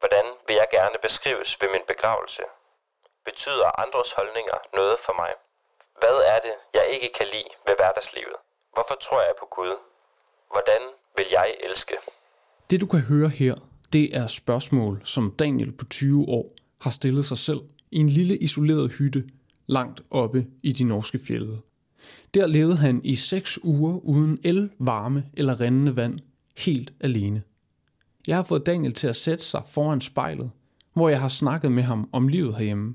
Hvordan vil jeg gerne beskrives ved min begravelse? Betyder andres holdninger noget for mig? Hvad er det, jeg ikke kan lide ved hverdagslivet? Hvorfor tror jeg på Gud? Hvordan vil jeg elske? Det du kan høre her, det er spørgsmål, som Daniel på 20 år har stillet sig selv i en lille isoleret hytte langt oppe i de norske fjelde. Der levede han i seks uger uden el, varme eller rindende vand, helt alene. Jeg har fået Daniel til at sætte sig foran spejlet, hvor jeg har snakket med ham om livet herhjemme,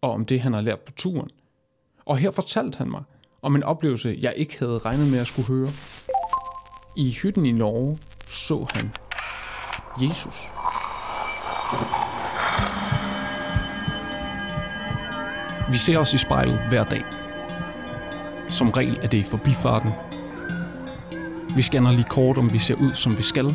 og om det han har lært på turen. Og her fortalte han mig om en oplevelse, jeg ikke havde regnet med at skulle høre. I hytten i Norge så han Jesus. Vi ser os i spejlet hver dag. Som regel er det i forbifarten. Vi scanner lige kort, om vi ser ud, som vi skal,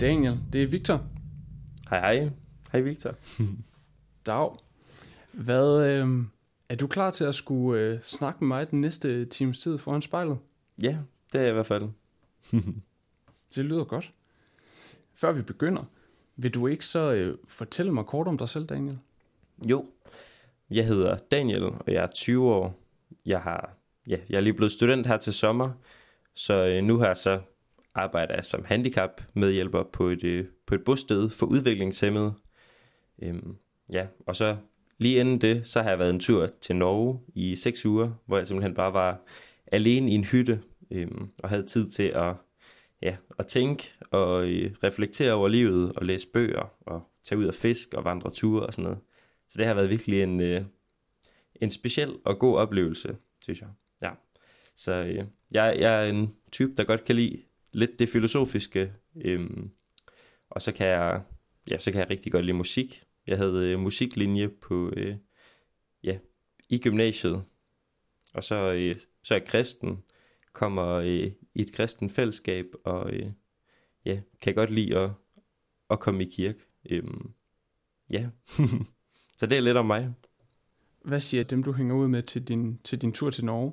Daniel, det er Victor. Hej hej. Hej Victor. Dag. Hvad, øh, er du klar til at skulle øh, snakke med mig den næste times tid foran spejlet? Ja, det er jeg i hvert fald. Det lyder godt. Før vi begynder, vil du ikke så øh, fortælle mig kort om dig selv, Daniel? Jo, jeg hedder Daniel, og jeg er 20 år. Jeg har, ja, jeg er lige blevet student her til sommer, så øh, nu har jeg så arbejder jeg som handicap medhjælper på et, øh, på et bosted for udviklingshemmede. Øhm, ja, og så lige inden det, så har jeg været en tur til Norge i seks uger, hvor jeg simpelthen bare var alene i en hytte øhm, og havde tid til at, ja, at tænke og øh, reflektere over livet og læse bøger og tage ud og fisk og vandre ture og sådan noget. Så det har været virkelig en, øh, en speciel og god oplevelse, synes jeg. Ja. Så øh, jeg, jeg er en type, der godt kan lide lidt det filosofiske, øhm, og så kan jeg, ja, så kan jeg rigtig godt lide musik. Jeg havde øh, musiklinje på, øh, ja, i gymnasiet, og så, øh, så er jeg kristen, kommer øh, i et kristen fællesskab, og øh, ja, kan godt lide at, at komme i kirke. Øhm, ja, så det er lidt om mig. Hvad siger dem, du hænger ud med til din, til din tur til Norge?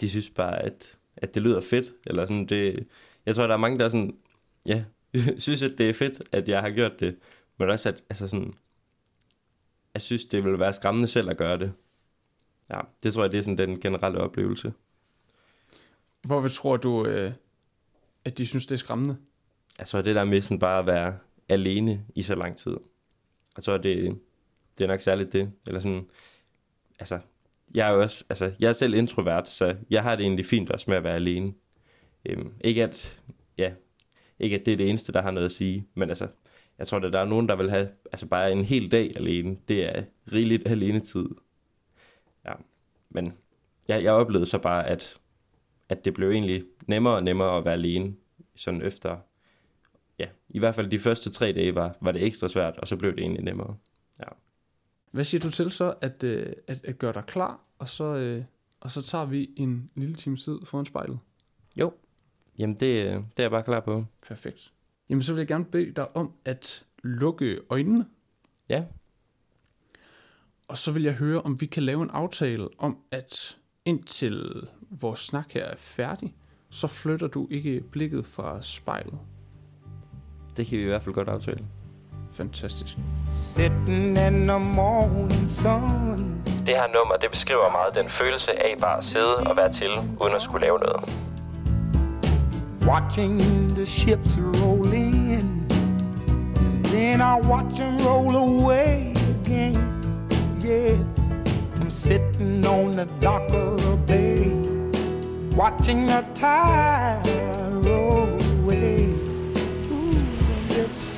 De synes bare, at, at det lyder fedt. Eller sådan, det, jeg tror, der er mange, der er sådan, ja, synes, at det er fedt, at jeg har gjort det. Men også, at altså sådan, jeg synes, det vil være skræmmende selv at gøre det. Ja, det tror jeg, det er sådan den generelle oplevelse. Hvorfor tror du, øh, at de synes, det er skræmmende? Jeg tror, det der med sådan bare at være alene i så lang tid. Jeg tror, det, det er nok særligt det. Eller sådan, altså, jeg er jo også, altså, jeg er selv introvert, så jeg har det egentlig fint også med at være alene. Øhm, ikke at, ja, ikke at det er det eneste, der har noget at sige, men altså, jeg tror, at der er nogen, der vil have altså bare en hel dag alene. Det er rigeligt alene tid. Ja, men jeg, jeg oplevede så bare, at, at det blev egentlig nemmere og nemmere at være alene, sådan efter, ja, i hvert fald de første tre dage var, var det ekstra svært, og så blev det egentlig nemmere. Ja. Hvad siger du til så, at, øh, at, at gøre dig klar, og så, øh, og så tager vi en lille time tid foran spejlet? Jo, jamen det, øh, det er jeg bare klar på. Perfekt. Jamen så vil jeg gerne bede dig om at lukke øjnene, Ja, og så vil jeg høre, om vi kan lave en aftale om, at indtil vores snak her er færdig, så flytter du ikke blikket fra spejlet. det kan vi i hvert fald godt aftale. Fantastisk. Sitting in the morning sun. Det her nummer, det beskriver meget den følelse af bare at sidde og være til, uden at skulle lave noget. Watching the ships roll in. And then I watch them roll away again. Yeah. I'm sitting on the dock of the bay. Watching the tide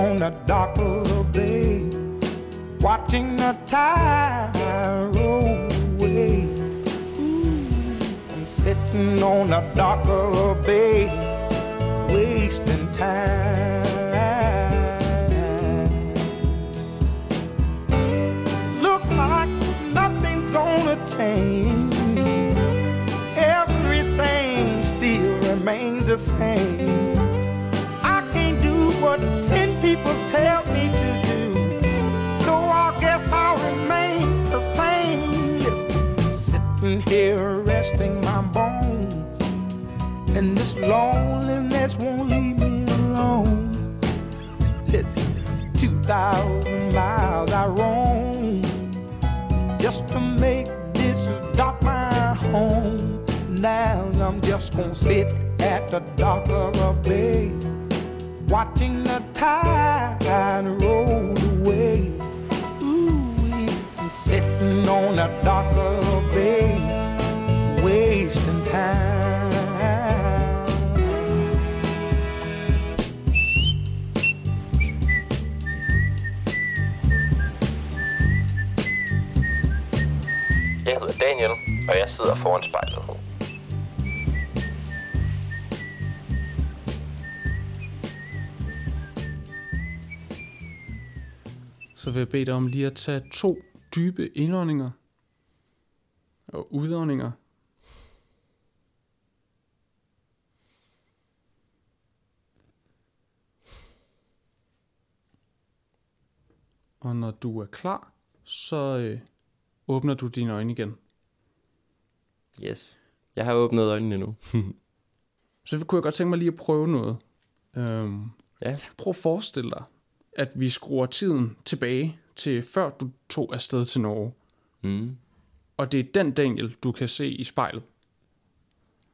on the dock of the bay, watching the tide roll away. I'm sitting on the dock of the bay, wasting time. Look like nothing's gonna change. Everything still remains the same. People tell me to do. So I guess I'll remain the same. Listen, sitting here resting my bones. And this loneliness won't leave me alone. Listen, 2,000 miles I roam just to make this dock my home. Now I'm just gonna sit at the dock of a bay, watching the tide roll away. Ooh, I'm sitting on a a bay, wasting time. Jeg hedder Daniel, og jeg sidder foran spejlet. Så vil jeg bede dig om lige at tage to dybe indåndinger og udåndinger. Og når du er klar, så øh, åbner du dine øjne igen. Yes. Jeg har åbnet øjnene nu. Så kunne jeg godt tænke mig lige at prøve noget. Øhm, Ja. Prøv at forestille dig, at vi skruer tiden tilbage til før du tog afsted til Norge. Mm. Og det er den Daniel, du kan se i spejlet.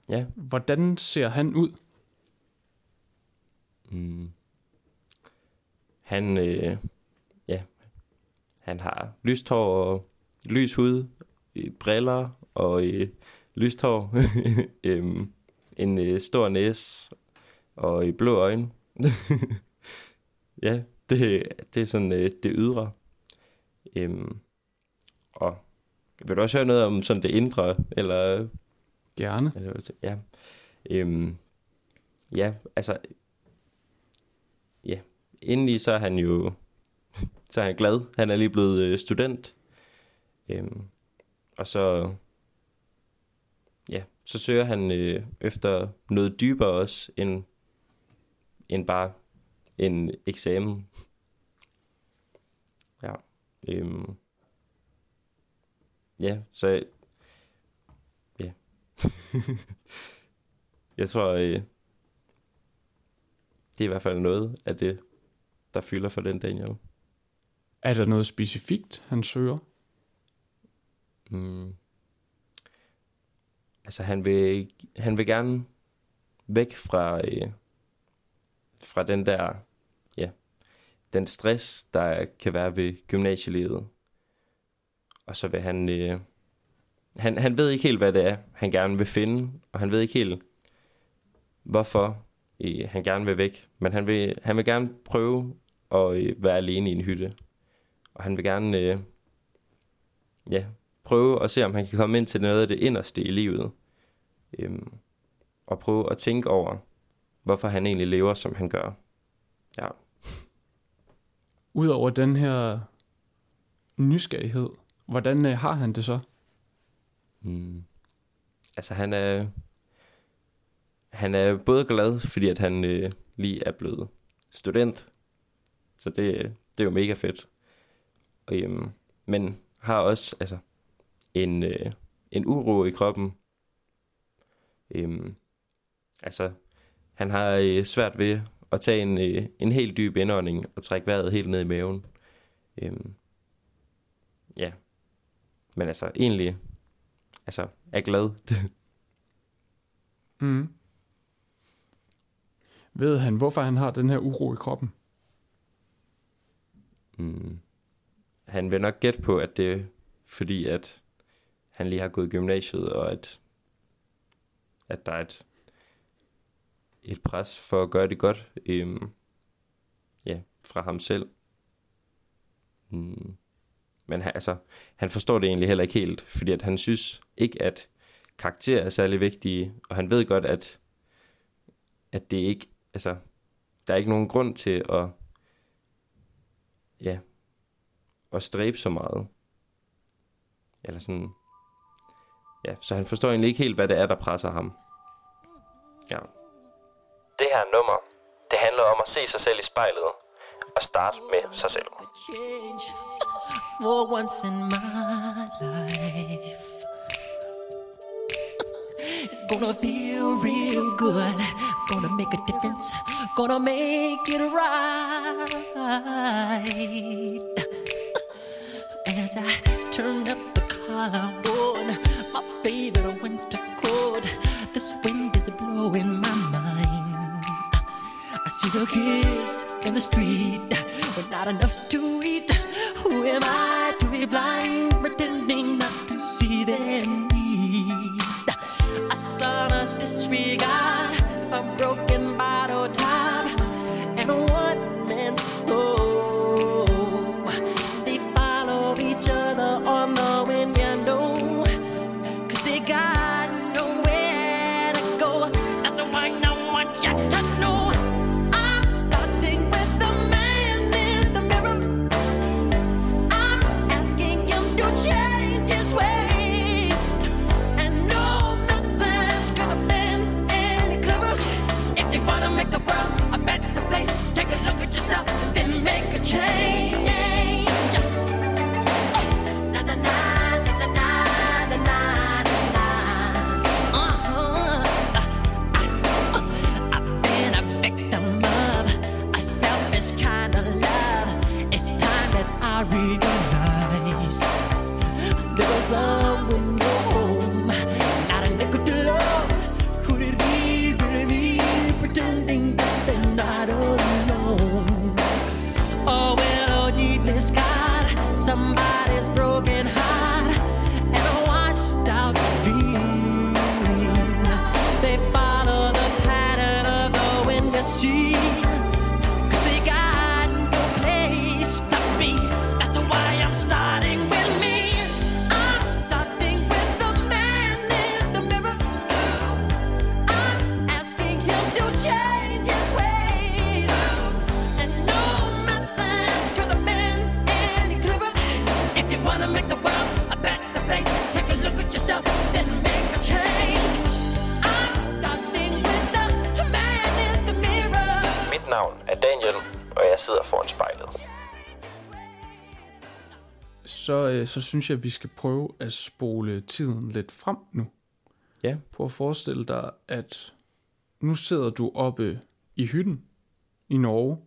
Ja. Hvordan ser han ud? Mm. Han, øh, ja, han har lyst hår og lys hud, øh, briller og øh, lyst hår, øhm, en øh, stor næse og øh, blå øjne. ja, det, det er sådan øh, det ydre. Øhm, og vil du også høre noget om sådan det indre, eller Gerne. eller Ja. Øhm, ja, altså... Ja, indeni så er han jo... Så er han glad. Han er lige blevet øh, student. Øhm, og så... Ja, så søger han øh, efter noget dybere også, end, end bare en eksamen. Ja. Øhm, ja, så Jeg tror, øh, det er i hvert fald noget af det, der fylder for den Daniel. Er der noget specifikt, han søger? Mm. Altså, han vil, han vil gerne væk fra, øh, fra den der, ja, den stress, der kan være ved gymnasielivet. Og så vil han, øh, han, han ved ikke helt, hvad det er, han gerne vil finde, og han ved ikke helt, hvorfor øh, han gerne vil væk. Men han vil, han vil gerne prøve at øh, være alene i en hytte. Og han vil gerne, øh, ja, prøve at se, om han kan komme ind til noget af det inderste i livet. Øhm, og prøve at tænke over, hvorfor han egentlig lever, som han gør. Ja. Udover den her nysgerrighed, hvordan øh, har han det så? Mm. Altså han er, han er både glad, fordi at han øh, lige er blevet student. Så det, øh, det er jo mega fedt. Og, øhm, men har også altså, en, øh, en uro i kroppen. Øhm, altså, han har øh, svært ved at tage en, øh, en helt dyb indånding og trække vejret helt ned i maven. Øhm, ja. Men altså, egentlig altså, er glad. Mm. Ved han, hvorfor han har den her uro i kroppen? Mm. Han vil nok gætte på, at det er fordi, at han lige har gået i gymnasiet, og at, at der er et, et pres for at gøre det godt øhm, ja, fra ham selv. Mm. Men han, altså, han forstår det egentlig heller ikke helt, fordi at han synes ikke, at karakterer er særlig vigtige, og han ved godt, at, at det ikke, altså, der er ikke nogen grund til at, ja, at stræbe så meget. Eller sådan, ja, så han forstår egentlig ikke helt, hvad det er, der presser ham. Ja. Det her nummer, det handler om at se sig selv i spejlet, og starte med sig selv. for once in my life. It's gonna feel real good. Gonna make a difference. Gonna make it right. As I turn up the collar on my favorite winter coat, this wind is blowing my mind. The kids in the street with not enough to eat. Who am I to be blind, Så, synes jeg, at vi skal prøve at spole tiden lidt frem nu. Ja. Prøv at forestille dig, at nu sidder du oppe i hytten i Norge,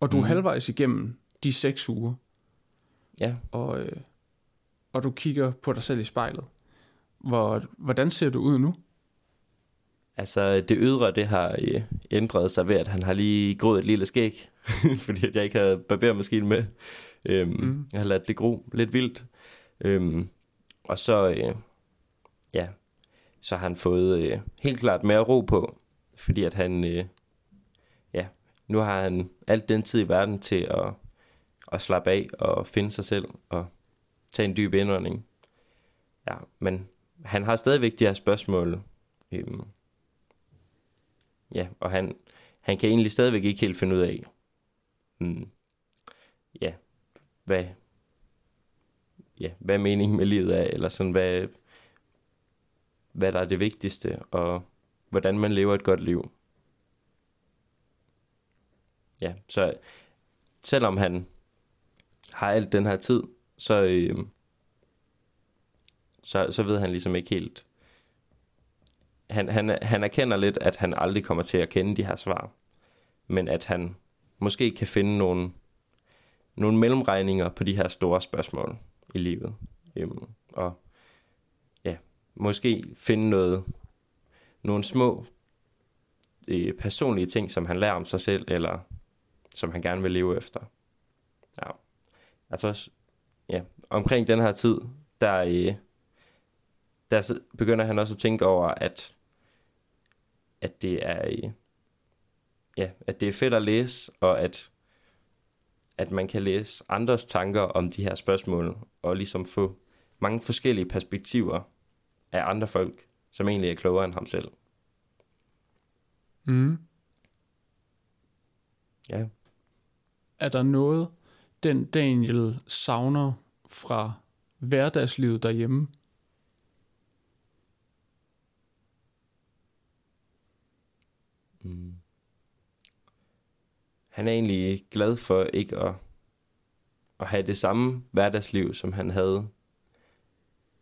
og du er halvvejs igennem de seks uger, Ja. og, øh, og du kigger på dig selv i spejlet. Hvor, hvordan ser du ud nu? Altså, det ydre, det har øh, ændret sig ved, at han har lige groet et lille skæg, fordi at jeg ikke havde barbermaskinen med. Øhm, mm. Jeg har ladet det gro lidt vildt. Øhm, og så, øh, ja, så har han fået øh, helt klart mere ro på, fordi at han, øh, ja, nu har han alt den tid i verden til at, at slappe af og finde sig selv og tage en dyb indånding. Ja, men han har stadigvæk de her spørgsmål, øhm, Ja, og han, han kan egentlig stadigvæk ikke helt finde ud af, mm, ja, hvad, ja, hvad meningen med livet er, eller sådan, hvad, hvad der er det vigtigste, og hvordan man lever et godt liv. Ja, så selvom han har alt den her tid, så, øh, så, så ved han ligesom ikke helt, han, han, han erkender lidt, at han aldrig kommer til at kende de her svar. Men at han måske kan finde nogle, nogle mellemregninger på de her store spørgsmål i livet. Øhm, og ja, måske finde noget, nogle små øh, personlige ting, som han lærer om sig selv, eller som han gerne vil leve efter. Ja. Altså, ja, omkring den her tid, der, øh, der begynder han også at tænke over, at, at det er, øh, ja, at det er fedt at læse, og at, at man kan læse andres tanker om de her spørgsmål, og ligesom få mange forskellige perspektiver af andre folk, som egentlig er klogere end ham selv. Mm. Ja. Er der noget, den Daniel savner fra hverdagslivet derhjemme? Mm. Han er egentlig glad for ikke at, at have det samme hverdagsliv, som han havde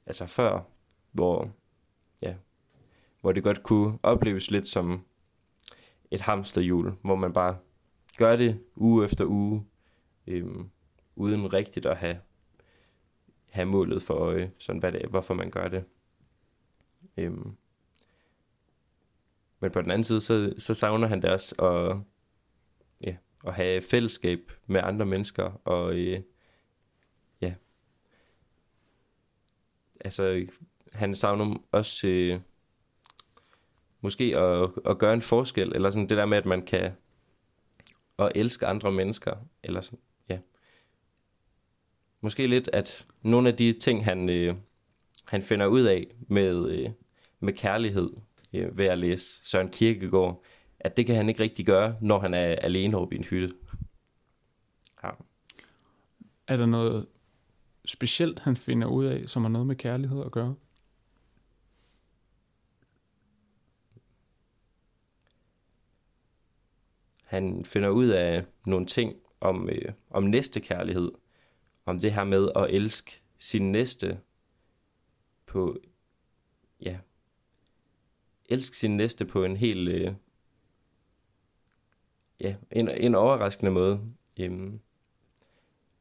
altså før, hvor, ja, hvor det godt kunne opleves lidt som et hamsterhjul, hvor man bare gør det uge efter uge, øhm, uden rigtigt at have, have målet for øje, sådan hvad det er, hvorfor man gør det. Øhm, men på den anden side, så, så savner han det også at, ja, at have fællesskab med andre mennesker, og øh, ja, altså han savner også øh, måske at, at gøre en forskel, eller sådan det der med, at man kan at elske andre mennesker, eller sådan, ja. Måske lidt, at nogle af de ting, han, øh, han finder ud af med, øh, med kærlighed øh, ved at læse Søren Kierkegaard, at det kan han ikke rigtig gøre, når han er alene oppe i en hytte. Ja. Er der noget specielt, han finder ud af, som har noget med kærlighed at gøre? Han finder ud af nogle ting om, øh, om næste kærlighed, om det her med at elske sin næste på, ja, elske sin næste på en helt, øh, ja, en, en overraskende måde. Øhm,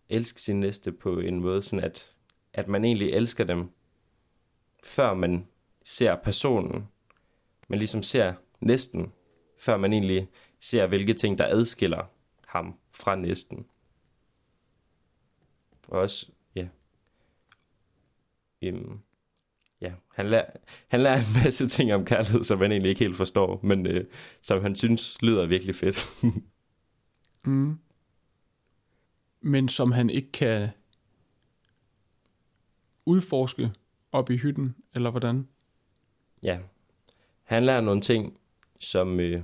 elsk sin næste på en måde, sådan at, at man egentlig elsker dem, før man ser personen. Man ligesom ser næsten, før man egentlig ser, hvilke ting, der adskiller ham fra næsten. Og også, ja, øhm, ja, han lærer, han lærer en masse ting om kærlighed, som han egentlig ikke helt forstår, men øh, som han synes lyder virkelig fedt. Mm. Men som han ikke kan udforske op i hytten, eller hvordan? ja, han lærer nogle ting, som, øh,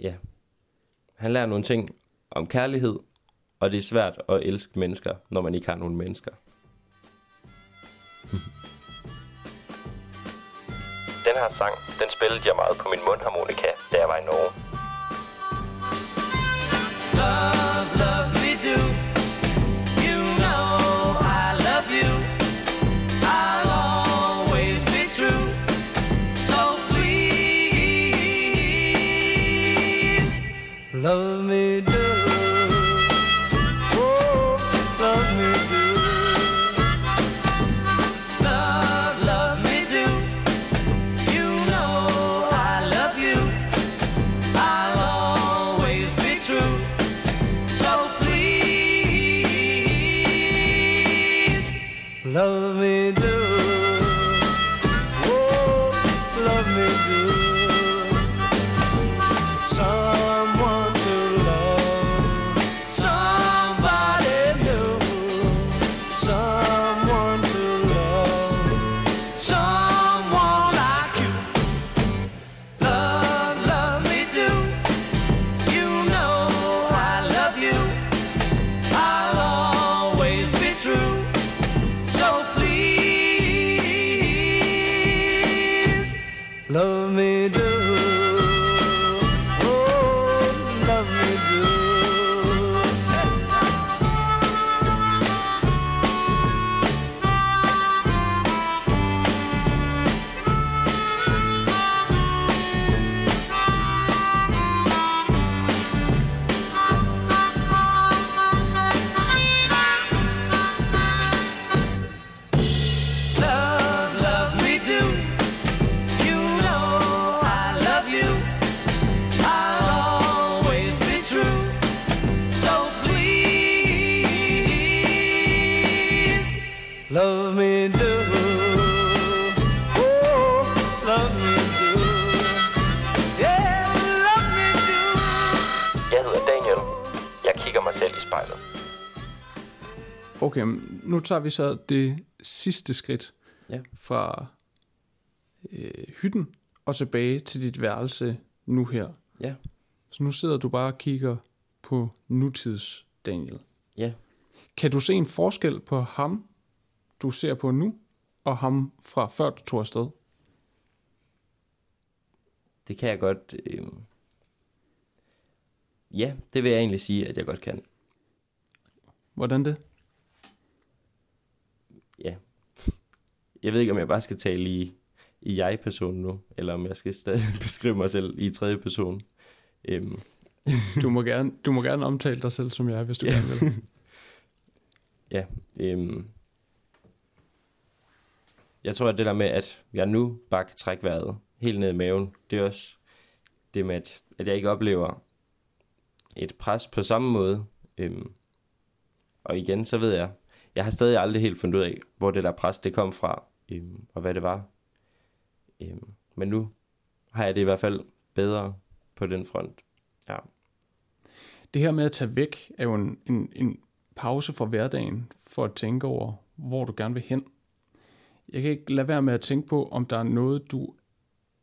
ja, han lærer nogle ting om kærlighed, og det er svært at elske mennesker, når man ikke har nogen mennesker. Her sang, den spillede jeg meget på min mundharmonika, da jeg var i Norge. Love, love me do. You know I love you. I'll always be true. So please, love tager vi så det sidste skridt Ja. fra øh, hytten og tilbage til dit værelse nu her. Ja. Så nu sidder du bare og kigger på nutids Daniel. Ja. Kan du se en forskel på ham, du ser på nu, og ham fra før du tog afsted? Det kan jeg godt... Øh... Ja, det vil jeg egentlig sige, at jeg godt kan. Hvordan det? Ja. Jeg ved ikke, om jeg bare skal tale i, i jeg-person nu, eller om jeg skal stadig beskrive mig selv i tredje person. Øhm, Du må gerne, du må gerne omtale dig selv som jeg, hvis du Ja. gerne vil. Ja, øhm, jeg tror, at det der med, at jeg nu bare kan trække vejret helt ned i maven, det er også det med, at, at jeg ikke oplever et pres på samme måde. Øhm, og igen, så ved jeg, jeg har stadig aldrig helt fundet ud af, hvor det der pres, det kom fra, øhm, og hvad det var. Øhm, men nu har jeg det i hvert fald bedre på den front. Ja, Det her med at tage væk er jo en, en, en pause fra hverdagen for at tænke over, hvor du gerne vil hen. Jeg kan ikke lade være med at tænke på, om der er noget, du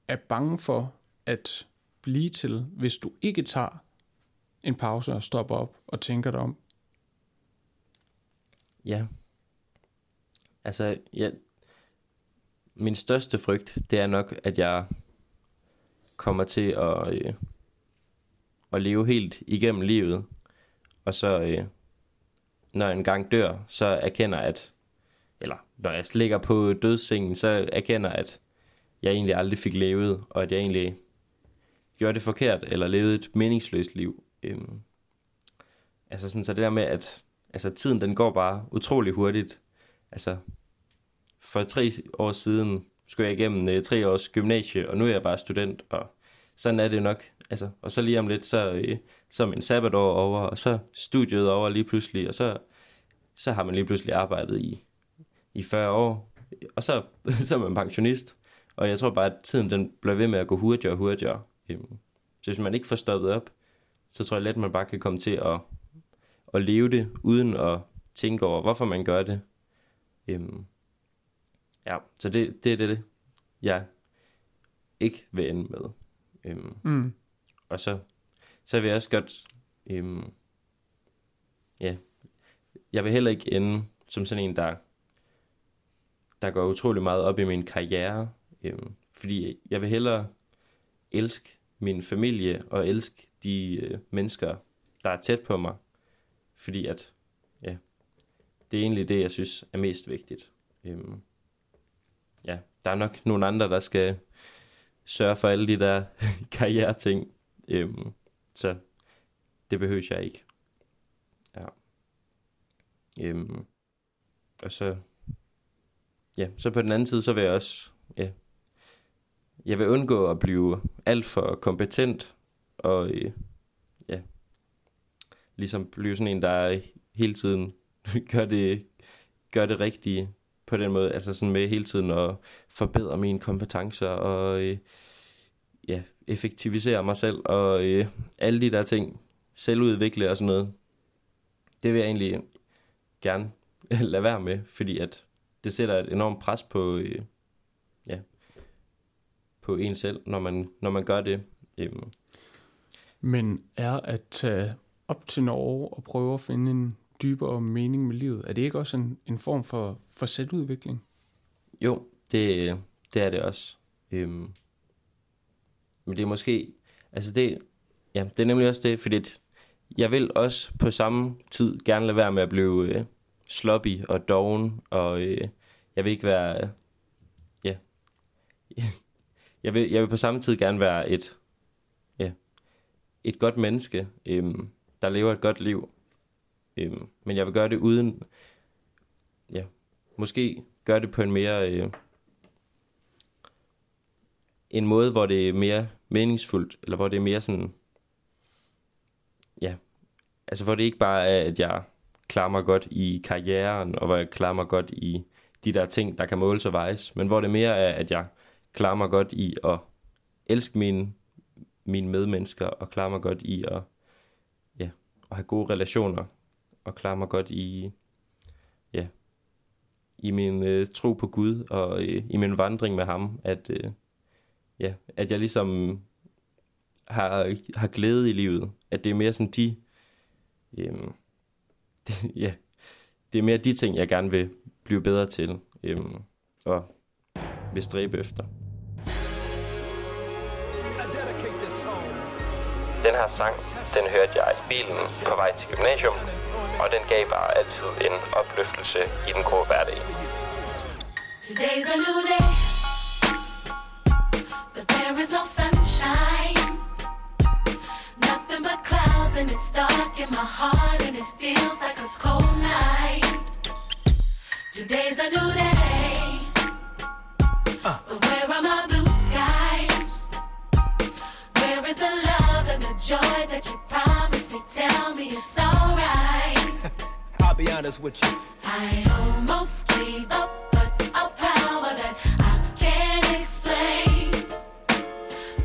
er bange for at blive til, hvis du ikke tager en pause og stopper op og tænker dig om. Ja. Altså, ja, min største frygt, det er nok, at jeg kommer til at, øh, at leve helt igennem livet, og så, øh, når jeg engang dør, så erkender at, eller når jeg ligger på dødssengen, så erkender at jeg egentlig aldrig fik levet, og at jeg egentlig gjorde det forkert, eller levede et meningsløst liv. Øhm, altså sådan, så det der med, at altså, tiden den går bare utrolig hurtigt. Altså, for tre år siden skulle jeg igennem øh, tre års gymnasie, og nu er jeg bare student, og sådan er det nok. Altså, og så lige om lidt, så, øh, så er min sabbatår over, og så studiet over lige pludselig, og så, så har man lige pludselig arbejdet i, i 40 år, og så, så er man pensionist. Og jeg tror bare, at tiden den bliver ved med at gå hurtigere og hurtigere. Øhm, så hvis man ikke får stoppet op, så tror jeg let, at man bare kan komme til at, at leve det, uden at tænke over, hvorfor man gør det. Øhm, ja, så det, det er det, jeg ikke vil ende med. Øhm, Mm. og så, så vil jeg også godt, øhm, ja, jeg vil heller ikke ende som sådan en, der, der går utrolig meget op i min karriere, øhm, fordi jeg vil hellere elske min familie og elske de øh, mennesker, der er tæt på mig, fordi at, ja, det er egentlig det, jeg synes er mest vigtigt. Øhm, ja, der er nok nogle andre, der skal sørge for alle de der karriereting, øhm, så det behøver jeg ikke. Ja. Øhm, og så, ja, så på den anden side, så vil jeg også, ja, jeg vil undgå at blive alt for kompetent, og øh, ligesom blive sådan en, der hele tiden gør det, gør det rigtige på den måde, altså sådan med hele tiden at forbedre mine kompetencer, og øh, ja, effektivisere mig selv, og øh, alle de der ting, selvudvikle og sådan noget, det vil jeg egentlig gerne lade være med, fordi at det sætter et enormt pres på, øh, ja, på en selv, når man, når man gør det. Øhm. Men er at tage op til Norge og prøve at finde en dybere mening med livet, er det ikke også en, en form for, for selvudvikling? jo, det, det er det også. Øhm, men det er måske, altså det, ja, det er nemlig også det, fordi at jeg vil også på samme tid gerne lade være med at blive øh, sloppy og doven, og øh, jeg vil ikke være, øh, ja, jeg vil, jeg vil på samme tid gerne være et, ja, et godt menneske, øhm, der lever et godt liv, øhm, men jeg vil gøre det uden, ja, måske gøre det på en mere, øh, en måde, hvor det er mere meningsfuldt, eller hvor det er mere sådan, ja, altså hvor det ikke bare er, at jeg klarer mig godt i karrieren, og hvor jeg klarer mig godt i de der ting, der kan måles og vejes, men hvor det mere er, at jeg klarer mig godt i at elske mine, mine medmennesker, og klarer mig godt i at, ja, at have gode relationer og klare mig godt i, ja, i min øh, tro på Gud og øh, i min vandring med ham, at, øh, ja, at jeg ligesom har, har glæde i livet. At det er mere sådan de, øh, det, ja, det er mere de ting, jeg gerne vil blive bedre til øh, og vil stræbe efter. Her sang, den hørte jeg i bilen på vej til gymnasium, og den gav bare altid en opløftelse i den grå hverdag. Today's a new day, but there is no sunshine. Nothing but clouds, and it's dark in my heart, and it feels like a cold night. Today's a new day, but where are my blue skies? Where is the love and the joy that you promised me? Tell me it's alright. I'll be honest with you. I almost gave up, but a power that I can't explain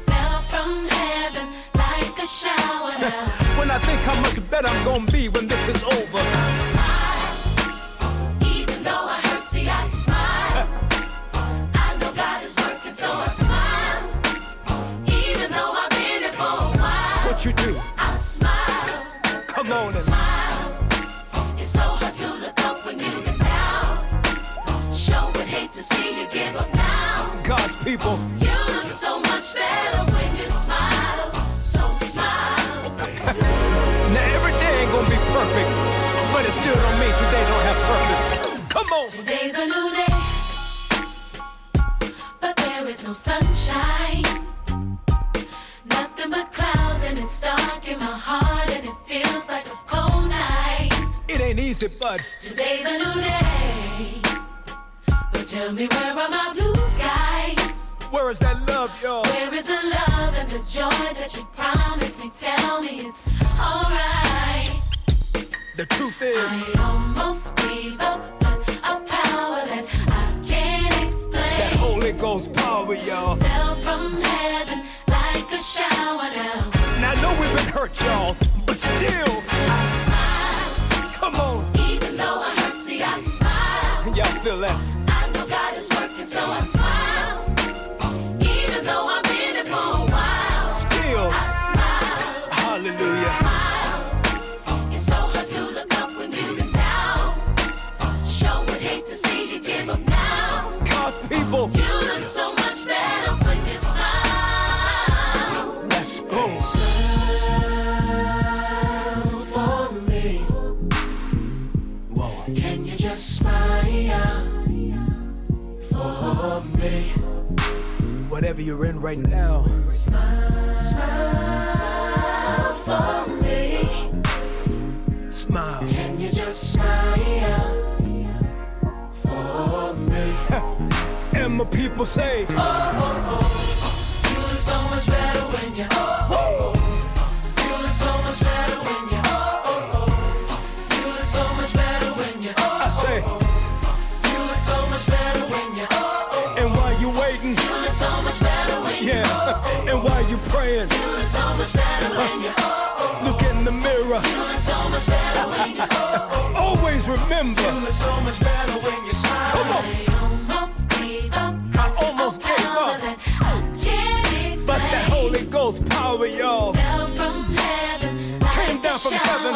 fell from heaven like a shower. When I think how much better I'm gonna be when this is over. People. You look so much better when you smile. So smile. Now every day ain't gonna be perfect, but it still don't mean today don't have purpose. Come on. Today's a new day, but there is no sunshine. Nothing but clouds, and it's dark in my heart, and it feels like a cold night. It ain't easy, but Today's a new day, but tell me where are my blue skies? Where is that love, y'all? Where is the love and the joy that you promised me? Tell me it's alright. The truth is, I almost gave up, but a power that I can't explain that Holy Ghost power, y'all. fell from heaven like a shower down. Now I know we've been hurt, y'all, but still, I right now, Smile for me. smile. Can you just smile for me? And my people say, You look so much better when you. look in the mirror. Look so much better when you. Always remember, You look so much better when you smile. Come on. I almost gave up. I almost a gave power up. That I can't explain. but that Holy Ghost power, y'all, fell from heaven. came like down from heaven.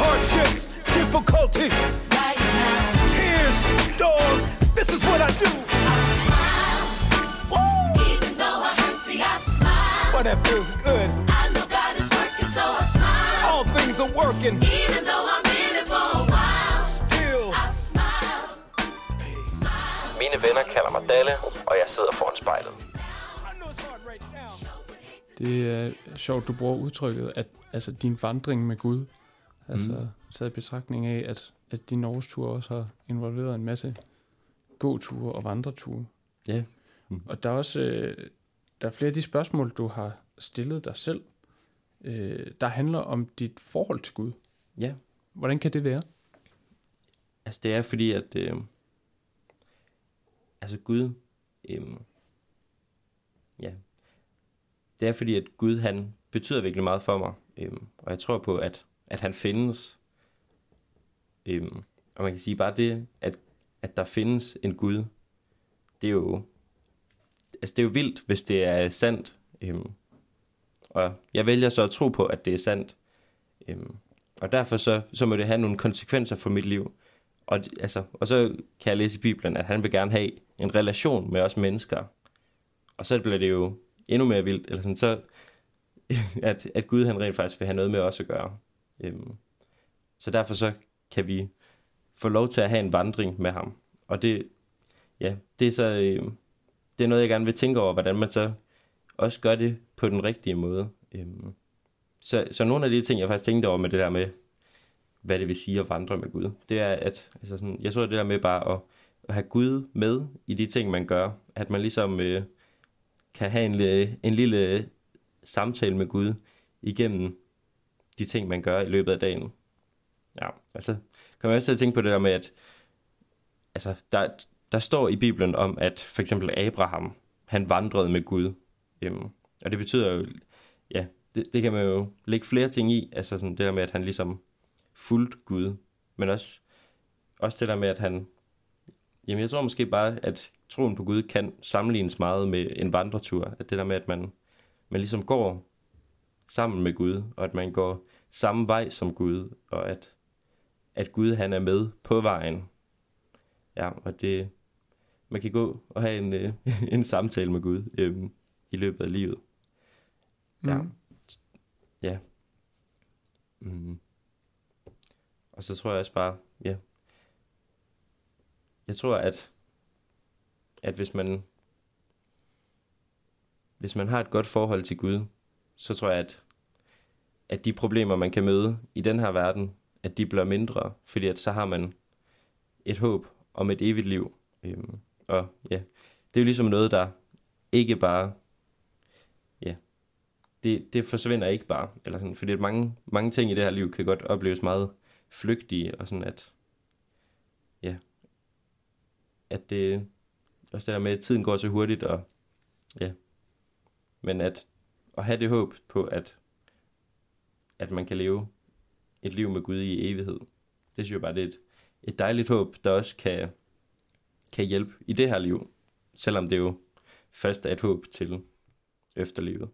Hardships, difficulties, Right now, tears, storms. This is what I do. I smile. Even though I hurt, see, I smile. But that feels things are working. Even though I'm in it for a while, Still, I smile. Smile. Mine venner kalder mig Dalle, og jeg sidder foran spejlet. Det er sjovt, du bruger udtrykket, at altså, din vandring med Gud, altså mm. taget i betragtning af, at, at din Norgestur også har involveret en masse gåture og vandreture. Ja. Og der er også øh, der er flere af de spørgsmål, du har stillet dig selv, øh, der handler om dit forhold til Gud. Ja. Hvordan kan det være? Altså det er fordi, at øh, altså Gud, øh, ja, det er fordi, at Gud han betyder virkelig meget for mig, øh, og jeg tror på, at, at han findes, Øhm, og man kan sige bare det, at, at der findes en Gud, det er jo, altså det er jo vildt, hvis det er sandt. Øhm, og jeg vælger så at tro på, at det er sandt. Øhm, og derfor så, så må det have nogle konsekvenser for mit liv. Og, altså, og så kan jeg læse i Bibelen, at han vil gerne have en relation med os mennesker. Og så bliver det jo endnu mere vildt, eller sådan, så, at, at Gud han rent faktisk vil have noget med os at gøre. Øhm, så derfor så kan vi få lov til at have en vandring med ham. Og det, ja, det er så, øh, det er noget, jeg gerne vil tænke over, hvordan man så også gør det på den rigtige måde. Øhm, så, så nogle af de ting, jeg faktisk tænkte over med det der med, hvad det vil sige at vandre med Gud, det er, at altså sådan, jeg så det der med bare at, at have Gud med i de ting, man gør, at man ligesom øh, kan have en, øh, en lille samtale med Gud igennem de ting, man gør i løbet af dagen. Ja, altså kan man også til at tænke på det der med, at altså, der, der står i Bibelen om, at for eksempel Abraham, han vandrede med Gud. Øhm, og det betyder jo, ja, det, det kan man jo lægge flere ting i, altså sådan det der med, at han ligesom fuldt Gud, men også, også det der med, at han, jamen jeg tror måske bare, at troen på Gud kan sammenlignes meget med en vandretur, at det der med, at man, man ligesom går sammen med Gud, og at man går samme vej som Gud, og at, at Gud han er med på vejen. Ja, og det, man kan gå og have en, øh, en samtale med Gud. Øh, i løbet af livet. Ja. Mm. Ja. Mm. Og så tror jeg også bare, ja. Jeg tror, at, at hvis man, hvis man har et godt forhold til Gud, så tror jeg, at, at de problemer, man kan møde i den her verden, at de bliver mindre, fordi at så har man et håb om et evigt liv. Øhm, og ja, det er jo ligesom noget, der ikke bare, ja, det, det forsvinder ikke bare, eller sådan, fordi mange, mange ting i det her liv kan godt opleves meget flygtige, og sådan at, ja, at det, også det der med, at tiden går så hurtigt, og ja, men at, at have det håb på, at, at man kan leve et liv med Gud i evighed, det synes jeg bare, det er et, et dejligt håb, der også kan, kan hjælpe i det her liv, selvom det jo først er et håb til efterlivet.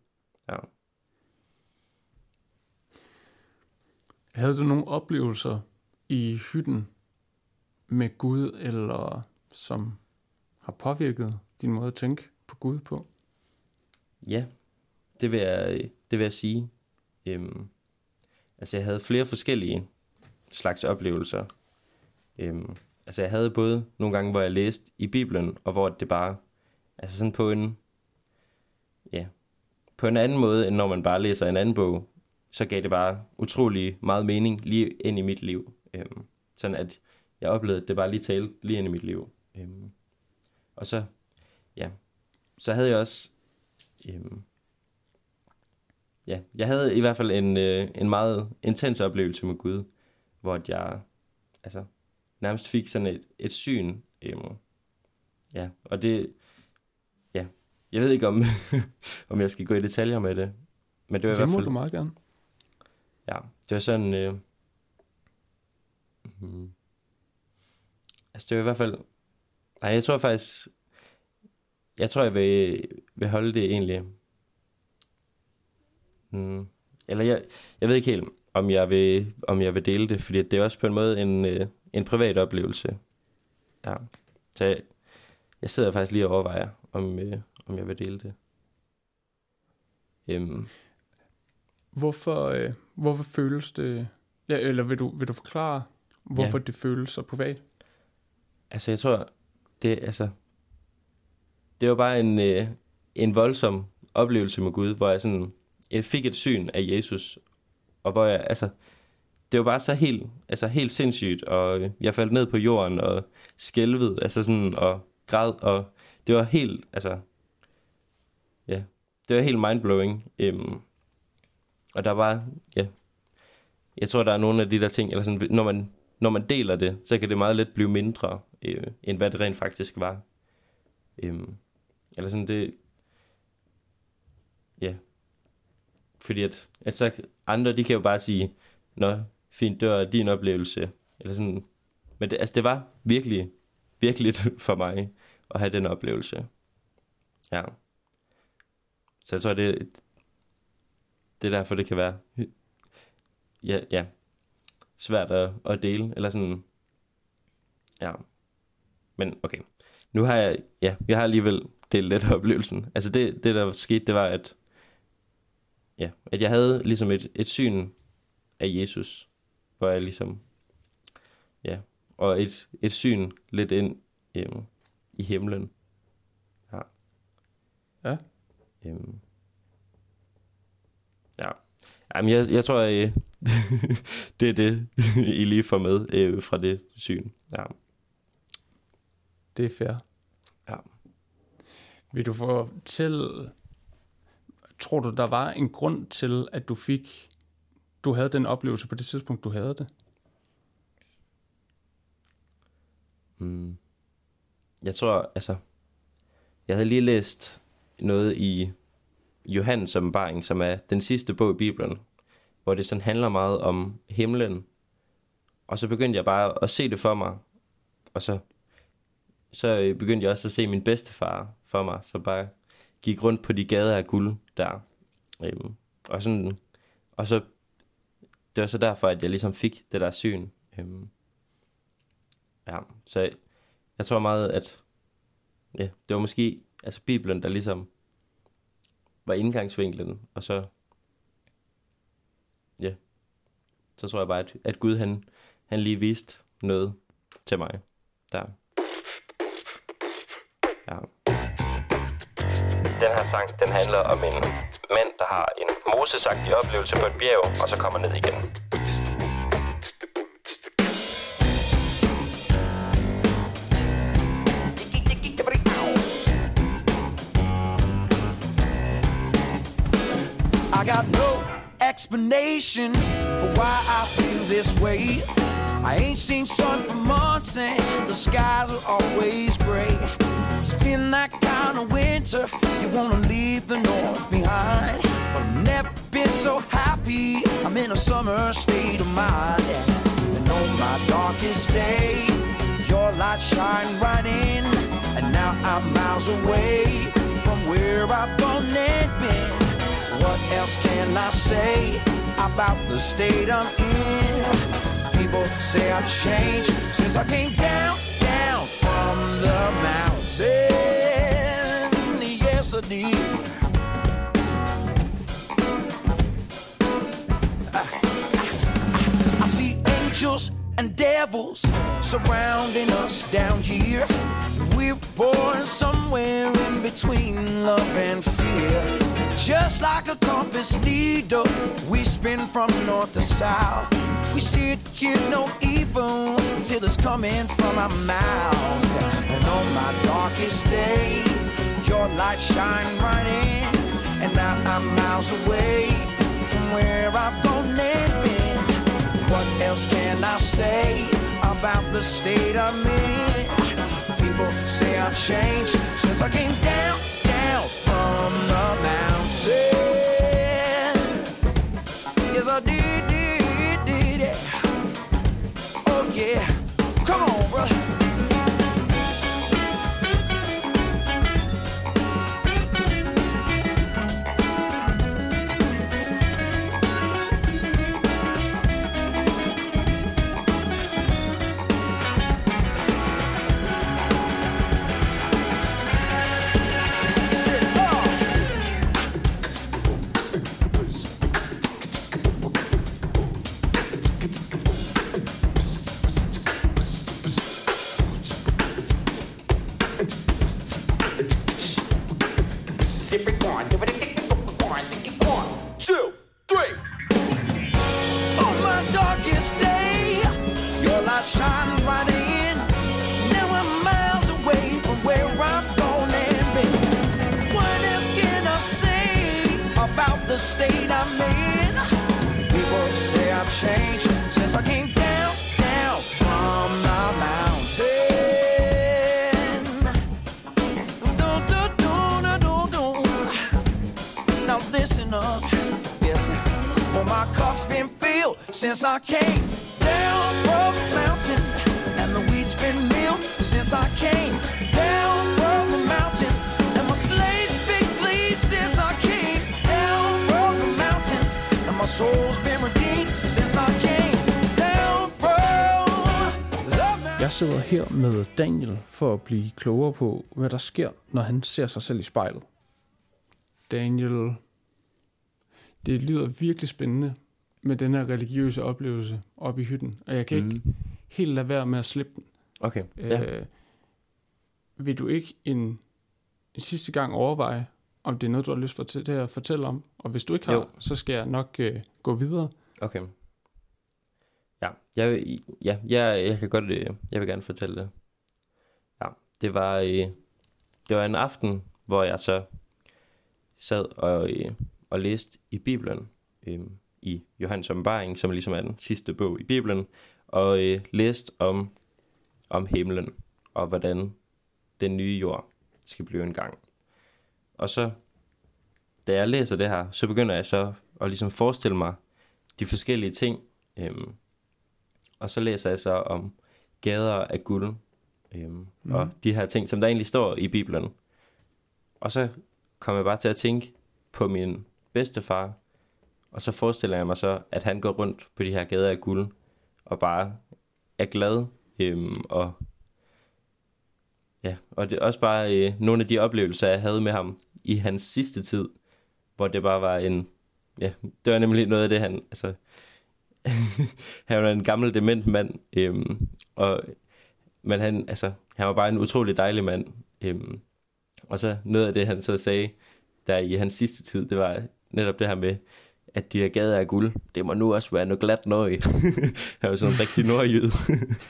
Ja. Havde du nogle oplevelser i hytten med Gud, eller som har påvirket din måde at tænke på Gud på? Ja, det vil jeg, det vil jeg sige. Øhm, altså jeg havde flere forskellige slags oplevelser. Øhm, altså jeg havde både nogle gange, hvor jeg læste i Bibelen, og hvor det bare, altså sådan på en, ja, på en anden måde, end når man bare læser en anden bog, så gav det bare utrolig meget mening lige ind i mit liv. Øhm, sådan at jeg oplevede, at det bare lige talte lige ind i mit liv. Øhm, og så, ja, så havde jeg også, øhm, ja, jeg havde i hvert fald en, øh, en meget intens oplevelse med Gud, hvor jeg, altså, nærmest fik sådan et, et syn. Øhm, ja, og det, ja, jeg ved ikke om, om jeg skal gå i detaljer med det, men det var i Det hvert må fald, du meget gerne. Ja, det var sådan, øh, mm, altså det var i hvert fald, nej, jeg tror faktisk, jeg tror, jeg vil, vil holde det egentlig, mm, eller jeg, jeg ved ikke helt, om jeg vil, om jeg vil dele det, fordi det er også på en måde en, øh, en privat oplevelse. Ja. Så jeg, jeg sidder faktisk lige og overvejer, om, øh, om jeg vil dele det. Øhm, Hvorfor, øh, hvorfor føles det... Ja, eller vil du, vil du forklare, hvorfor Ja. det føles så privat? altså, jeg tror, det, altså, det var bare en, øh, en voldsom oplevelse med Gud, hvor jeg sådan, jeg fik et syn af Jesus, og hvor jeg, altså, det var bare så helt, altså helt sindssygt, og jeg faldt ned på jorden og skælvede, altså sådan, og græd, og det var helt, altså, ja, det var helt mindblowing. Øhm, og der var, ja, jeg tror, der er nogle af de der ting, eller sådan, når man, når man deler det, så kan det meget let blive mindre, øh, end hvad det rent faktisk var. Øhm, eller sådan det, ja, fordi at, at så andre, de kan jo bare sige, nå, fint, det var din oplevelse, Eller sådan, men det, altså det var virkelig, virkelig for mig at have den oplevelse. Ja. Så jeg tror, det, det er derfor, det kan være ja, ja, svært at, at dele. Eller sådan, ja. Men okay. Nu har jeg, ja, jeg har alligevel delt lidt af oplevelsen. Altså det, det der skete, det var, at, ja, at jeg havde ligesom et, et syn af Jesus, hvor jeg ligesom, ja, og et, et syn lidt ind øhm, i himlen. Ja. Ja. Øhm. Ja. Jamen, jeg, jeg tror, øh, det er det, I lige får med øh, fra det syn. Ja. Det er fair. Ja. Vil du fortælle, tror du, der var en grund til, at du fik, du havde den oplevelse på det tidspunkt, du havde det? Mm. Jeg tror, altså, jeg havde lige læst noget i Johannes åbenbaring, som er den sidste bog i Bibelen, hvor det sådan handler meget om himlen. Og så begyndte jeg bare at se det for mig, og så, så øh, begyndte jeg også at se min bedstefar for mig, så bare gik rundt på de gader af guld der. Øhm, og, sådan, og så, det var så derfor, at jeg ligesom fik det der syn. Øhm, ja, så jeg, jeg tror meget, at ja, det var måske altså Bibelen, der ligesom var indgangsvinklen, og så ja, så tror jeg bare, at, at Gud han, han lige viste noget til mig der. Ja. Den her sang, den handler om en mand, der har en mosesagtig oplevelse på et bjerg, og så kommer ned igen. Got no explanation for why I feel this way. I ain't seen sun for months and the skies are always gray. It's been that kind of winter, you wanna leave the north behind. But I've never been so happy, I'm in a summer state of mind. And on my darkest day, your light shine right in. And now I'm miles away from where I've gone and been. What else can I say about the state I'm in? People say I've changed since I came down, down from the mountain. Yes, I did. I see angels and devils surrounding us down here. We're born somewhere in between love and fear. Just like a compass needle, we spin from north to south. We see it, hear no evil till it's coming from our mouth. And on my darkest day, your light shine right in. And now I'm miles away from where I've gone and been. What else can I say about the state I'm in? People say I've changed since I came down, down from the mountain. Yes, the state I'm in? People say I've changed since I came down, down from the mountain. Do, do, do, do, do, do. Now listen up, yes. Well, my cup's been filled since I came Down from the mountain, and the weeds been meal since I came. Jeg sidder her med Daniel for at blive klogere på, hvad der sker, når han ser sig selv i spejlet. Daniel, det lyder virkelig spændende med den her religiøse oplevelse op i hytten, og jeg kan mm. ikke helt lade være med at slippe den. Okay, ja. Øh, vil du ikke en, en sidste gang overveje, om det er noget, du har lyst for til, til at fortælle om? Og hvis du ikke har, Jo. så skal jeg nok øh, gå videre. Okay. Ja, jeg, ja, jeg, jeg kan godt, øh, jeg vil gerne fortælle det. Ja, det var, øh, det var en aften, hvor jeg så sad og, øh, og læste i Bibelen, øh, i Johannes åbenbaring, som ligesom er den sidste bog i Bibelen, og øh, læste om, om himlen, og hvordan den nye jord skal blive en gang. Og så, da jeg læser det her, så begynder jeg så at ligesom forestille mig de forskellige ting. Øhm, og så læser jeg så om gader af guld, øhm, mm. og de her ting, som der egentlig står i Bibelen. Og så kom jeg bare til at tænke på min bedstefar, og så forestiller jeg mig så, at han går rundt på de her gader af guld, og bare er glad, øhm, og ja, og det er også bare øh, nogle af de oplevelser, jeg havde med ham i hans sidste tid, hvor det bare var en, ja, det var nemlig noget af det, han, altså, han var en gammel dement mand, øhm, og, men han, altså, han var bare en utrolig dejlig mand. Øhm, og så noget af det, han så sagde, der i hans sidste tid, det var netop det her med, at de her gader er guld, det må nu også være noget glat nøje. han var sådan en rigtig nordjyd.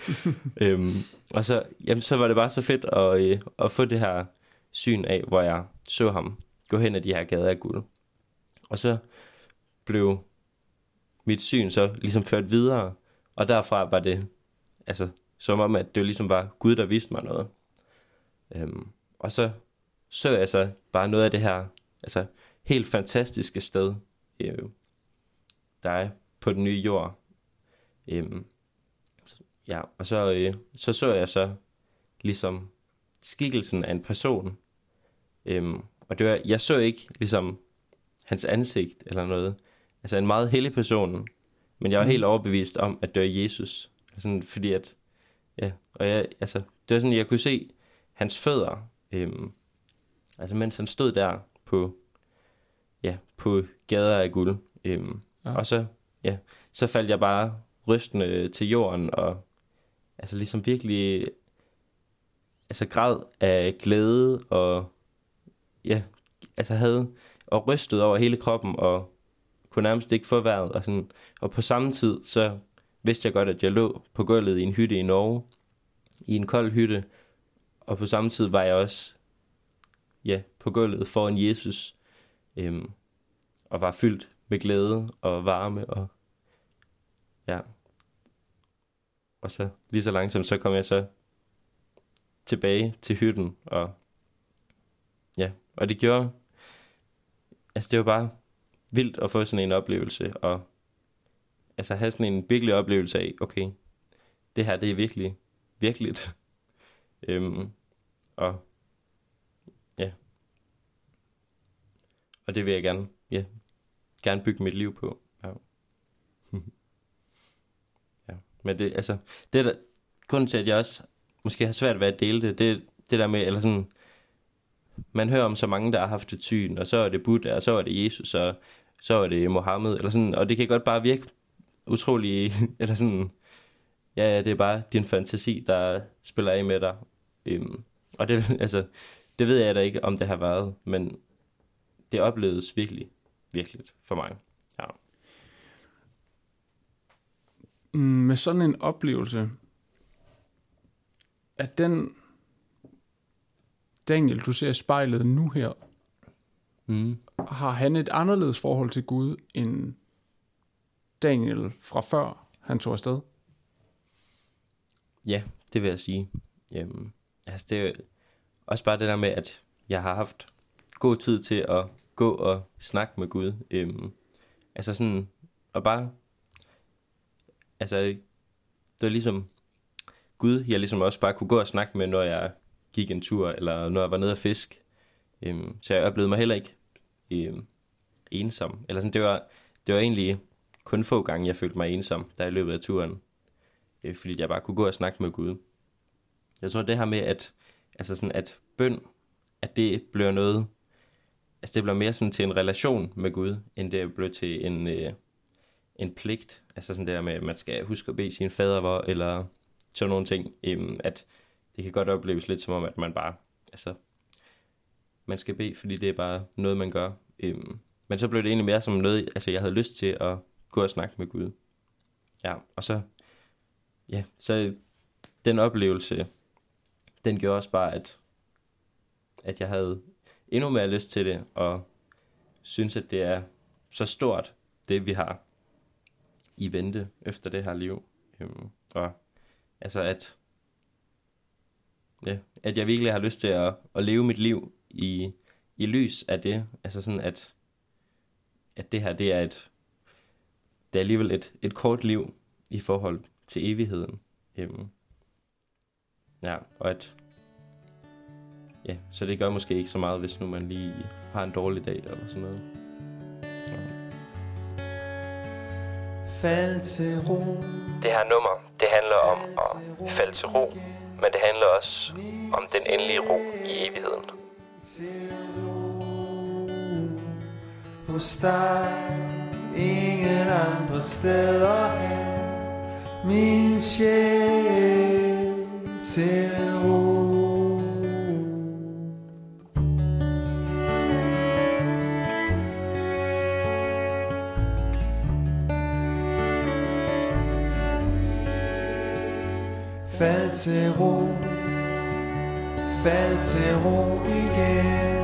øhm, og så, jamen, så var det bare så fedt at, øh, at få det her syn af, hvor jeg så ham gå hen ad de her gader af guld. Og så blev mit syn så ligesom ført videre, og derfra var det, altså, som om, at det ligesom var Gud, der viste mig noget. Øhm, og så så jeg så bare noget af det her, altså, helt fantastiske sted, øh, der er på den nye jord. Øhm, ja, og så, øh, så så jeg så ligesom skikkelsen af en person. Øhm, og det var, jeg så ikke ligesom hans ansigt eller noget. Altså en meget hellig person, men jeg var helt overbevist om, at det var Jesus. Sådan, fordi at, ja, og jeg, altså, det var sådan, jeg kunne se hans fødder, øhm, altså mens han stod der på, ja, på gader af guld. Øhm, ja. Og så, ja, så faldt jeg bare rystende til jorden, og altså ligesom virkelig, altså græd af glæde, og ja, altså havde, og rystet over hele kroppen, og kunne nærmest ikke få vejret, og, sådan, og på samme tid, så vidste jeg godt, at jeg lå på gulvet i en hytte i Norge, i en kold hytte, og på samme tid var jeg også, ja, på gulvet foran Jesus, øhm, og var fyldt med glæde og varme, og ja, og så lige så langsomt, så kom jeg så tilbage til hytten, og ja, og det gjorde, altså det var bare vildt at få sådan en oplevelse, og altså have sådan en virkelig oplevelse af, okay, det her, det er virkelig, virkeligt. øhm, og ja, og det vil jeg gerne, ja, gerne bygge mit liv på. Ja. ja. Men det, altså, det der, grunden til, at jeg også måske har svært ved at dele det, det, det der med, eller sådan, man hører om så mange, der har haft et syn, og så er det Buddha, og så er det Jesus, og så er det Mohammed, eller sådan, og det kan godt bare virke utrolig, eller sådan, ja, ja, det er bare din fantasi, der spiller af med dig. Øhm, og det, altså, det ved jeg da ikke, om det har været, men det opleves virkelig, virkelig for mig. Ja. Med sådan en oplevelse, at den Daniel, du ser i spejlet nu her, Mm. har han et anderledes forhold til Gud end Daniel fra før han tog afsted? Ja, det vil jeg sige. Øhm, altså det er også bare det der med, at jeg har haft god tid til at gå og snakke med Gud. Øhm, altså sådan, og bare, altså det var ligesom Gud, jeg ligesom også bare kunne gå og snakke med, når jeg gik en tur, eller når jeg var nede og fisk. Øhm, så jeg oplevede mig heller ikke øhm, ensom. Eller sådan, det var, det var egentlig kun få gange, jeg følte mig ensom, der i løbet af turen. Øh, fordi jeg bare kunne gå og snakke med Gud. Jeg tror, det her med, at, altså sådan, at bøn, at det bliver noget, altså det bliver mere sådan til en relation med Gud, end det blev til en, øh, en pligt. Altså sådan der med, at man skal huske at bede sin fader hvor, eller sådan nogle ting. Øhm, at det kan godt opleves lidt som om, at man bare, altså, man skal bede, fordi det er bare noget, man gør. Øhm, men så blev det egentlig mere som noget, altså jeg havde lyst til at gå og snakke med Gud. Ja, og så, ja, så den oplevelse, den gjorde også bare, at, at jeg havde endnu mere lyst til det, og synes, at det er så stort, det vi har i vente efter det her liv. Øhm, og altså, at, ja, at jeg virkelig har lyst til at, at leve mit liv i, i lys af det. Altså sådan, at, at det her, det er et, det er alligevel et, et kort liv i forhold til evigheden. Øhm, ja, og at, ja, så det gør måske ikke så meget, hvis nu man lige har en dårlig dag eller sådan noget. Fald til ro, Det her nummer, det handler om at falde til ro, men det handler også om den endelige ro i evigheden til ro hos dig, ingen andre steder hen. Min sjæl til ro. Fald til ro, fald til ro igen,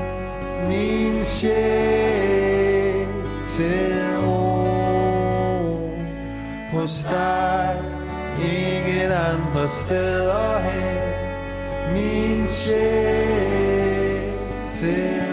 min sjæl til ro. Hos dig, ingen andre steder hen, min sjæl til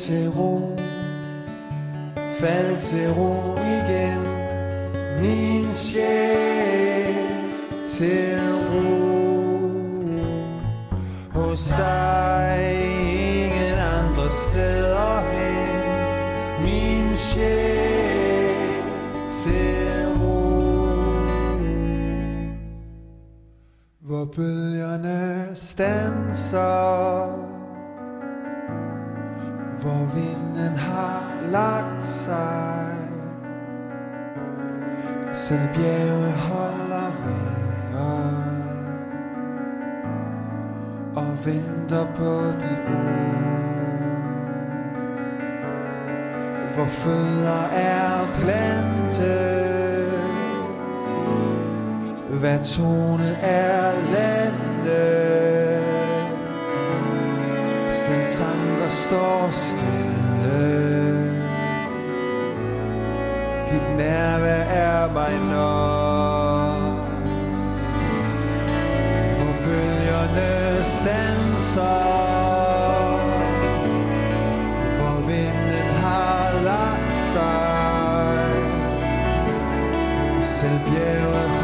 til ro, fald til ro igen, min sjæl til ro. Hos dig ingen andre steder hen, min sjæl til ro. Hvor bølgerne stanser bjerge holder vinger og venter på dit ord. Hvor fødder er plantet, hvad tone er landet. Selv tanker står stille stanser Hvor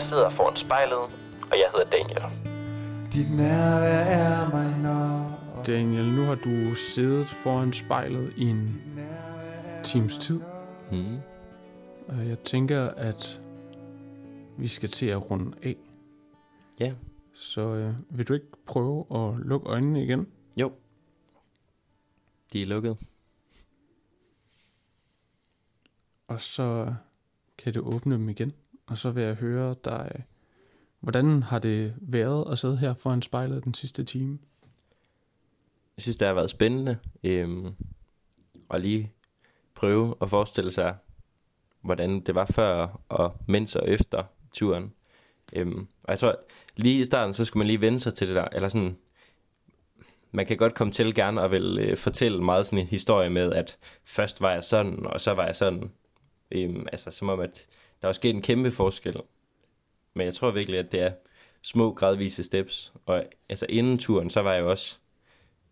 Jeg sidder foran spejlet, og jeg hedder Daniel. Dit nærvær er mig nok Daniel, nu har du siddet foran spejlet i en times tid. Mm. Og jeg tænker, at vi skal til at runde af. Ja. Så øh, vil du ikke prøve at lukke øjnene igen? Jo. De er lukket. Og så kan du åbne dem igen. Og så vil jeg høre dig, hvordan har det været at sidde her foran spejlet den sidste time? Jeg synes, det har været spændende. Øhm, at lige prøve at forestille sig, hvordan det var før og mens og efter turen. Øhm, og jeg tror, lige i starten, så skulle man lige vende sig til det der, eller sådan, man kan godt komme til gerne og vil øh, fortælle meget sådan en historie med, at først var jeg sådan, og så var jeg sådan. Øhm, altså som om, at der er sket en kæmpe forskel. Men jeg tror virkelig, at det er små gradvise steps. Og altså inden turen, så var jeg også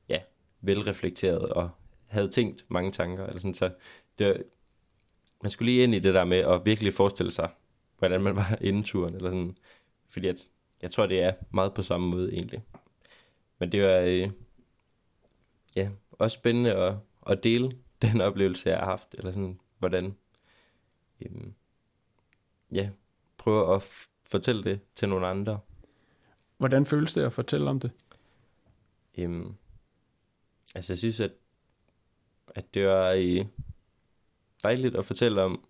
ja, velreflekteret og havde tænkt mange tanker. Eller sådan, så det var, man skulle lige ind i det der med at virkelig forestille sig, hvordan man var inden turen. Eller sådan, fordi at, jeg tror, det er meget på samme måde egentlig. Men det var øh, ja, også spændende at, at dele den oplevelse, jeg har haft. Eller sådan, hvordan øh, ja, prøve at fortælle det til nogle andre. Hvordan føles det at fortælle om det? Øhm, altså jeg synes, at, at det var øh, dejligt at fortælle om.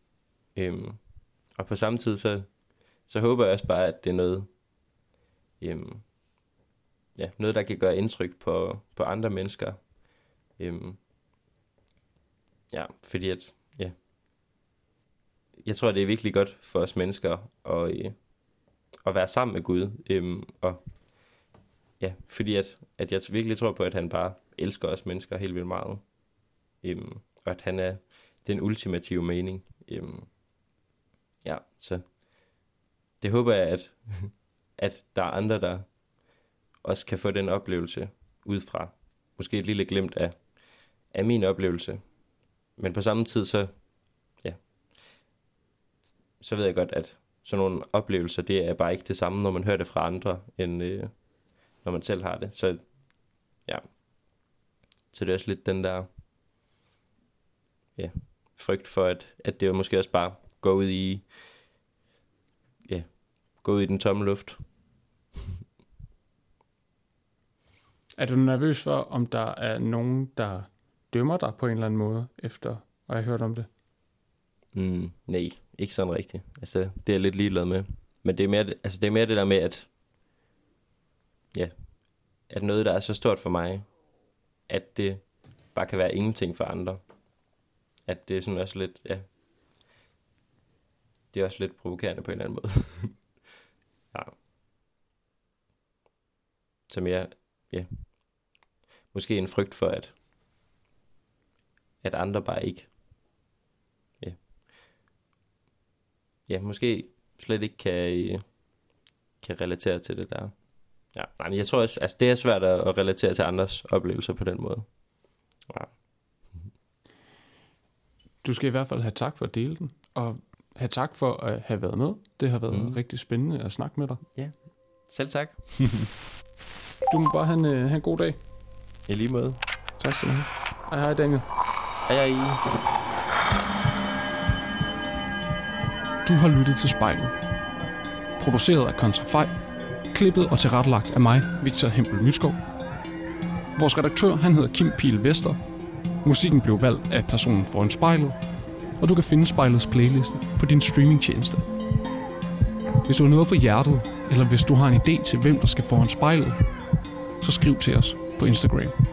Øhm, og på samme tid, så, så håber jeg også bare, at det er noget, øhm, ja, noget der kan gøre indtryk på, på andre mennesker. Øhm, ja, fordi at, jeg tror, det er virkelig godt for os mennesker at, øh, at være sammen med Gud. Øhm, og Ja, fordi at, at jeg virkelig tror på, at han bare elsker os mennesker helt vildt meget. Øhm, og at han er den ultimative mening. Øhm, ja, så det håber jeg, at, at der er andre, der også kan få den oplevelse ud fra. Måske et lille glimt af, af min oplevelse. Men på samme tid, så, så ved jeg godt, at sådan nogle oplevelser, det er bare ikke det samme, når man hører det fra andre, end, øh, når man selv har det. Så ja, så det er også lidt den der ja, frygt for, at, at det måske også bare går ud i ja, gå ud i den tomme luft. Er du nervøs for, om der er nogen, der dømmer dig på en eller anden måde, efter at have hørt om det? Mm, nej, ikke sådan rigtigt. Altså, det er jeg lidt ligeglad med. Men det er mere, altså, det, er mere det der med, at ja, at noget, der er så stort for mig, at det bare kan være ingenting for andre. At det er sådan også lidt, ja, det er også lidt provokerende på en eller anden måde. ja. Som jeg, ja, måske en frygt for, at, at andre bare ikke, ja, måske slet ikke kan, øh, kan relatere til det der. Ja, nej, men jeg tror også, altså det er svært at at relatere til andres oplevelser på den måde. Ja. Du skal i hvert fald have tak for at dele den, og have tak for at have været med. Det har været Mm. rigtig spændende at snakke med dig. Selv tak. Du må bare have en, øh, have en god dag. I lige måde. Tak skal du have. Hej hej Daniel. Hej hej. Du har lyttet til spejlet. Produceret af Kontrafej. Klippet og tilrettelagt af mig, Victor Hempel Myskov. Vores redaktør, han hedder Kim Pil Vester. Musikken blev valgt af personen foran spejlet. Og du kan finde spejlets playliste på din streamingtjeneste. Hvis du har noget på hjertet, eller hvis du har en idé til, hvem der skal foran spejlet, så skriv til os på Instagram.